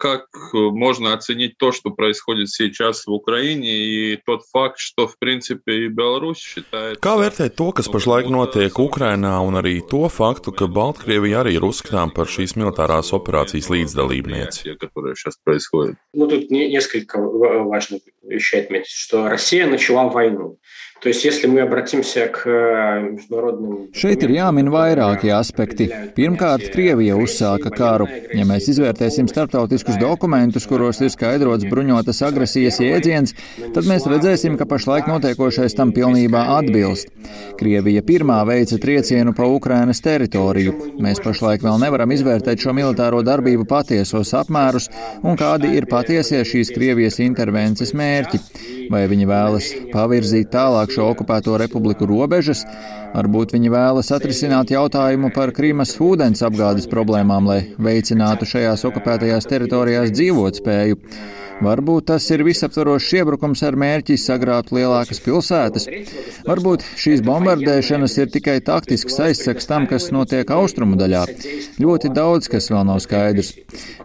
как можно оценить то, что происходит сейчас в Украине, и тот факт, что, в принципе, и Беларусь считает... Kā vērtēt to, kas pašlaik notiek Ukrainā, un arī to faktu, ka Baltkrievija arī ir uzskatām par šīs militārās operācijas līdzdalībnieci? Ну, тут несколько важных вещей отметить, что Россия начала войну. То есть, если мы обратимся к международным... Šeit ir jāmin vairāki aspekti. Pirmkārt, Krievija uzsāka karu. Ja mēs izvērtēsim starptautiskus dokumentus, kuros ir skaidrots bruņotas agresijas jēdziens, tad mēs redzēsim, ka pašlaik notiekošais tam pilnībā atbilst. Krievija pirmā veica triecienu pa Ukrainas teritoriju. Mēs pašlaik vēl nevaram izvērtēt šo militāro darbību patiesos apmērus un kādi ir patiesie šīs Krievijas intervences mērķi. Certi Vai viņi vēlas pavirzīt tālāk šo okupēto republiku robežas, varbūt viņi vēlas atrisināt jautājumu par Krīmas ūdens apgādes problēmām, lai veicinātu šajās okupētajās teritorijās dzīvotspēju. Varbūt tas ir visaptvarošs iebrukums ar mērķi sagrābt lielākas pilsētas. Varbūt šīs bombardēšanas ir tikai taktisks aizsaks tam, kas notiek austrumu daļā. Ļoti daudz, kas vēl nav skaidrs.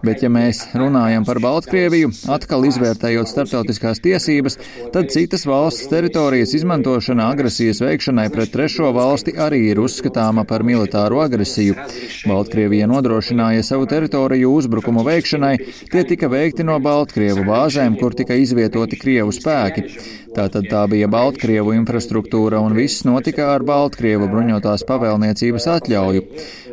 Bet, ja mēs runājam par Baltkrieviju, atkal izvērtējot starptautiskās tiesības, tad citas valsts teritorijas izmantošana agresijas veikšanai pret trešo valsti arī ir uzskatāma par militāru agresiju. Baltkrievija nodrošināja savu teritoriju uzbrukumu veikšanai, tie tika veikti no Baltkrievu bāzēm, kur tika izvietoti Krievu spēki. Tātad tā bija Baltkrievu infrastruktūra un viss notika ar Baltkrievu bruņotās pavēlniecības atļauju.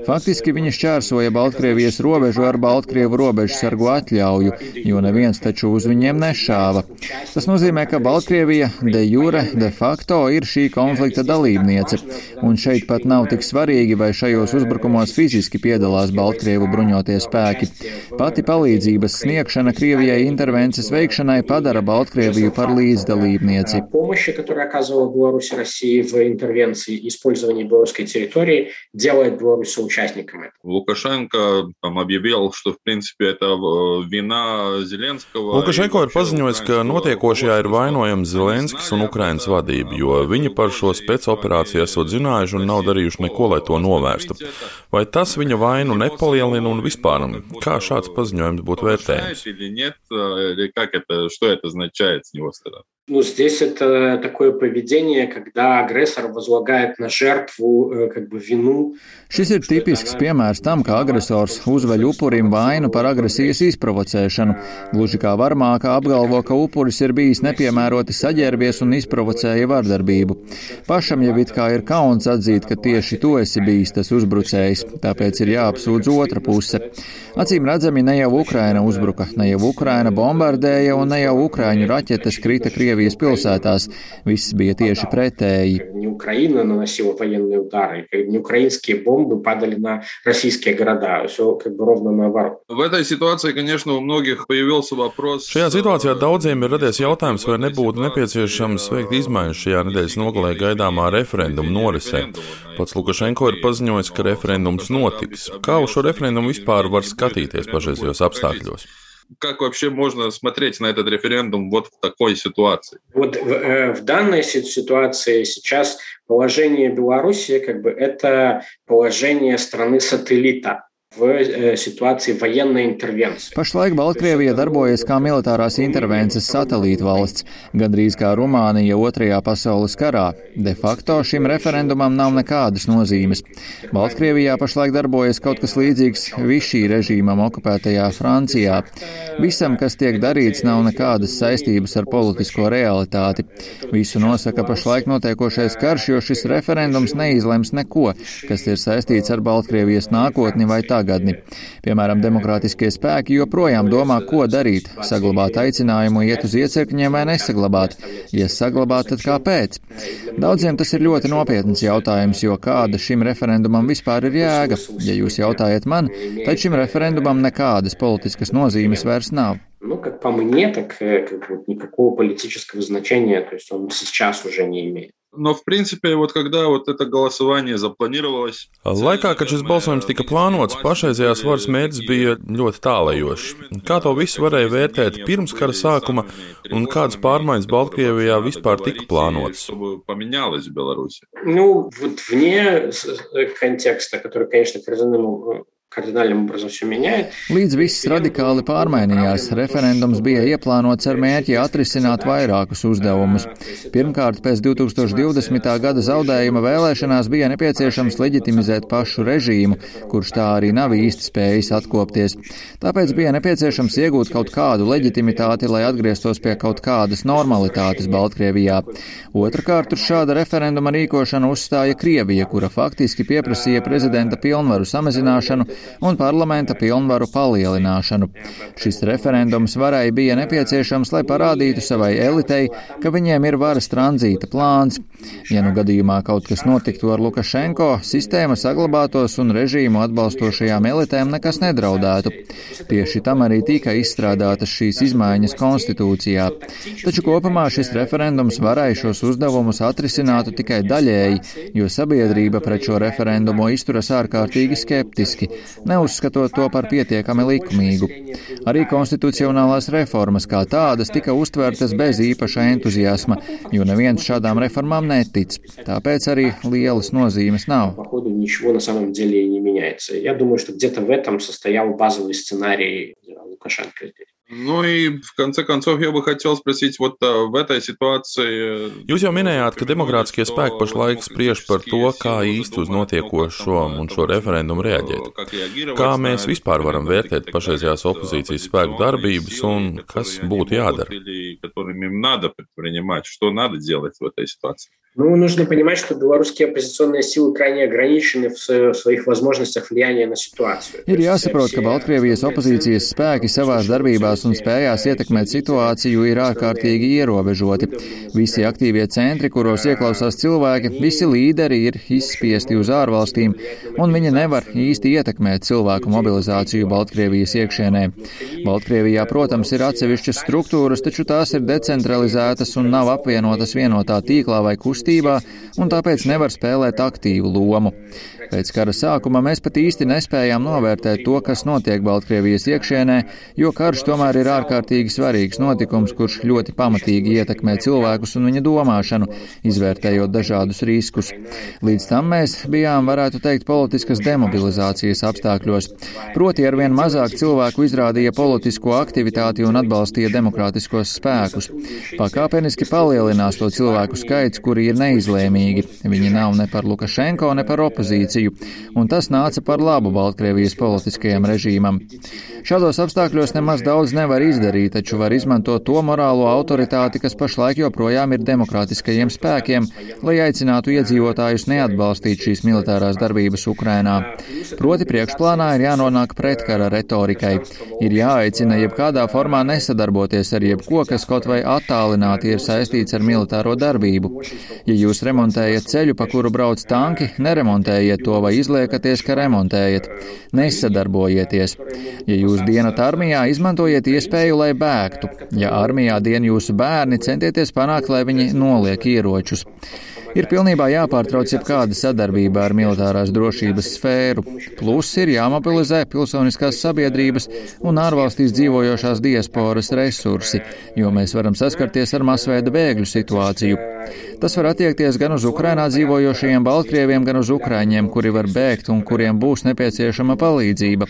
Faktiski viņi šķērsoja Baltkrievijas robežu ar Baltkrievu robežu sargu atļauju, jo neviens taču uz viņiem nešāva. Tas nozīmē, ka Baltkrievija de jure, de facto ir šī konflikta dalībniece, un šeit pat nav tik svarīgi, vai šajos uzbrukumos fiziski piedalās Baltkrievu bruņotie spēki. Pati palīdzības sniegšana Krievijai intervences veikšanai padara Baltkrieviju par līdzdalībnieci. Помощи, которую оказывала Беларусь и Россия в интервенции и использовании белорусской территории, делает Беларусь соучастником этого. Лукашенко там, объявил, что, в принципе, это вина Зеленского. Lukašenko ir paziņojis, ka notiekošajā ir vainojams Zelenskis un Ukrainas vadība, jo viņi par šo spēcoperāciju esot zinājuši un nav darījuši neko, lai to novērstu. Vai tas viņa vainu nepalielina un vispār, kā šāds paziņojums būtu vērtējams? Как это, что это означает с него стороны? Ну, здесь это такое поведение, когда агрессор возлагает на жертву как бы вину. Šis ir tipisks piemērs tam, kā agresors uzveļ upurim vainu par agresijas izprovocēšanu. Gluži kā varmāka apgalvo, ka upuris ir bijis nepiemēroti saģērbies un izprovocēja vardarbību. Pašam jau it kā ir kauns atzīt, ka tieši tu esi bijis tas uzbrucējs, tāpēc ir jāapsūdz otra puse. Acīm redzami, ne jau Ukraina uzbruka, ne jau Ukraina bombardēja un ne jau Ukraiņu raķetes krita Krievijas pilsētās. Viss bija tieši pretēji. Šajā situācijā daudziem ir radies jautājums, vai nebūtu nepieciešams veikt izmaiņas šajā nedēļas nogalē gaidāmā referenduma norisē. Pats Lukašenko ir paziņojis, ka referendums notiks. Kā uz šo referendumu vispār var skatīties pašreizējos apstākļos? Как вообще можно смотреть на этот референдум вот в такой ситуации? Вот в, в данной ситуации сейчас положение Беларуси как бы это положение страны-сателлита vai situācija vajena intervencija. Pašlaik Baltkrievija darbojas kā militārās intervences satelīta valsts, gandrīz kā Rumānija Otrajā pasaules karā. De facto šim referendumam nav nekādas nozīmes. Baltkrievijā pašlaik darbojas kaut kas līdzīgs Višī režīmam okupētajā Francijā. Visam, kas tiek darīts, nav nekādas saistības ar politisko realitāti. Visu nosaka pašlaik notiekošais karš, jo šis referendums neizlems neko, kas ir saistīts ar Baltkrievijas nākotni vai tagad tagadni. Piemēram, demokrātiskie spēki joprojām domā, ko darīt - saglabāt aicinājumu iet uz iecirkņiem vai nesaglabāt. Ja saglabāt, tad kāpēc? Daudziem tas ir ļoti nopietns jautājums, jo kāda šim referendumam vispār ir jēga? Ja jūs jautājat man, tad šim referendumam nekādas politiskas nozīmes vairs nav. Ну, как по мне, так как бы, никакого политического значения, то есть он сейчас уже не имеет. Но, в принципе, вот когда вот это голосование запланировалось... Laikā, kad šis balsojums tika plānots, pašreizējās varas mērķis bija ļoti tālajošs. Kā to visu varēja vērtēt pirms kara sākuma un kādas pārmaiņas Baltkrievijā vispāр tika plānotas? Поменялось в Беларуси? Ну, вот вне контекста, который, конечно, к референдуму кардинальным образом все меняет. Līdz viss radikāli pārmainījās, referendums bija ieplānots ar mērķi atrisināt vairākus uzdevumus. Pirmkārt, pēc 2020. gada zaudējuma vēlēšanās bija nepieciešams leģitimizēt pašu režīmu, kurš tā arī nav īsti spējis atkopties. Tāpēc bija nepieciešams iegūt kaut kādu leģitimitāti, lai atgrieztos pie kaut kādas normalitātes Baltkrievijā. Otrakārt, uz šāda referenduma rīkošanu uzstāja Krievija, kura faktiski pieprasīja prezidenta pilnvaru samazināšanu un parlamenta pilnvaru palielināšanu. Šis referendums varai bija nepieciešams, lai parādītu savai elitei, ka viņiem ir varas tranzīta plāns. Ja nu gadījumā kaut kas notiktu ar Lukašenko, sistēma saglabātos un režīmu atbalstošajām elitēm nekas nedraudētu. Tieši tam arī tika izstrādātas šīs izmaiņas konstitūcijā. Taču kopumā šis referendums varēja šos uzdevumus atrisinātu tikai daļēji, jo sabiedrība pret šo referendumu izturas ārkārtīgi skeptiski, neuzskatot to par pietiekami likumīgu. Arī konstitucionālās reformas kā tādas tika uztvērtas bez īpaša entuziasma, jo neviens šādām reformām netic. Tāpēc arī lielas nozīmes nav. Я думаю, что где-то в этом состоял базовый сценарий Лукашенко здесь. Nu, в конце концов, я бы хотел спросить, вот в этой ситуации... Jūs jau minējāt, ka demokrātiskie spēki pašlaik spriež par to, kā īsti uz notiekošo un šo referendumu reaģēt. Kā mēs vispār varam vērtēt pašreizējās opozīcijas spēku darbības un kas būtu jādara? Что надо делать в этой ситуации? Ну, нужно понимать, что белорусские оппозиционные силы крайне ограничены в своих возможностях влияния на ситуацию. Ir jāsaprot, ka Baltkrievijas opozīcijas spēki savās darbībās un spējās ietekmēt situāciju ir ārkārtīgi ierobežoti. Visi aktīvie centri, kuros ieklausās cilvēki, visi līderi ir izspiesti uz ārvalstīm, un viņi nevar īsti ietekmēt cilvēku mobilizāciju Baltkrievijas iekšienē. Baltkrievijā, protams, ir atsevišķas struktūras, taču tās ir decentralizētas un nav apvienotas vienotā tīklā vai kustībā un tāpēc nevar spēlēt aktīvu lomu. Pēc kara sākuma mēs pat īsti nespējām novērtēt to, kas notiek Baltkrievijas iekšienē, jo karš tomēr ir ārkārtīgi svarīgs notikums, kurš ļoti pamatīgi ietekmē cilvēkus un viņa domāšanu, izvērtējot dažādus riskus. Līdz tam mēs bijām, varētu teikt, politiskas demobilizācijas apstākļos. Proti arvien mazāk cilvēku izrādīja politisko aktivitāti un atbalstīja demokrātiskos spēkus. Pakāpeniski palielinās to cilvēku skaits, kuri ir neizlēmīgi. Viņi nav ne par Lukašenko, ne par opozīciju un tas nāca par labu Baltkrievijas politiskajam režīmam. Šādos apstākļos nemaz daudz nevar izdarīt, taču var izmantot to morālo autoritāti, kas pašlaik joprojām ir demokrātiskajiem spēkiem, lai aicinātu iedzīvotājus neatbalstīt šīs militārās darbības Ukrainā. Proti priekšplānā ir jānonāk pretkara retorikai. Ir jāaicina jebkādā formā nesadarboties ar jebko, kas kaut vai attālināti ir saistīts ar militāro darbību. Ja jūs remontējat ceļu, pa kuru brauc tanki, neremontējiet to vai izliekaties, ka remontējat. Nesadarbojieties. Ja jūs dienat armijā, izmantojiet iespēju, lai bēgtu. Ja armijā dien jūsu bērni, centieties panākt, lai viņi noliek ieročus. Ir pilnībā jāpārtrauc jebkāda sadarbība ar militārās drošības sfēru. Plus ir jāmobilizē pilsoniskās sabiedrības un ārvalstīs dzīvojošās diasporas resursi, jo mēs varam saskarties ar masveida bēgļu situāciju. Tas var attiekties gan uz Ukrainā dzīvojošajiem Baltkrieviem, gan uz Ukraiņiem, kuri var bēgt un kuriem būs nepieciešama palīdzība.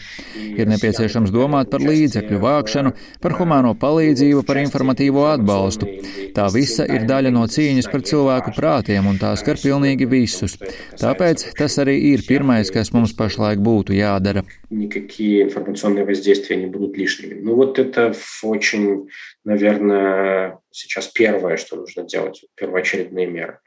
Ir nepieciešams domāt par līdzekļu vākšanu, par humāno palīdzību, par informatīvo atbalstu. Tā visa ir daļa no cīņas par cilvēku prātiem, un tā skar pilnīgi visus. Tāpēc tas arī ir pirmais, kas mums pašlaik būtu jādara. Никакие информационные воздействия не будут лишними. Ну вот это очень наверное, сейчас первое, что нужно делать, первоочередные меры.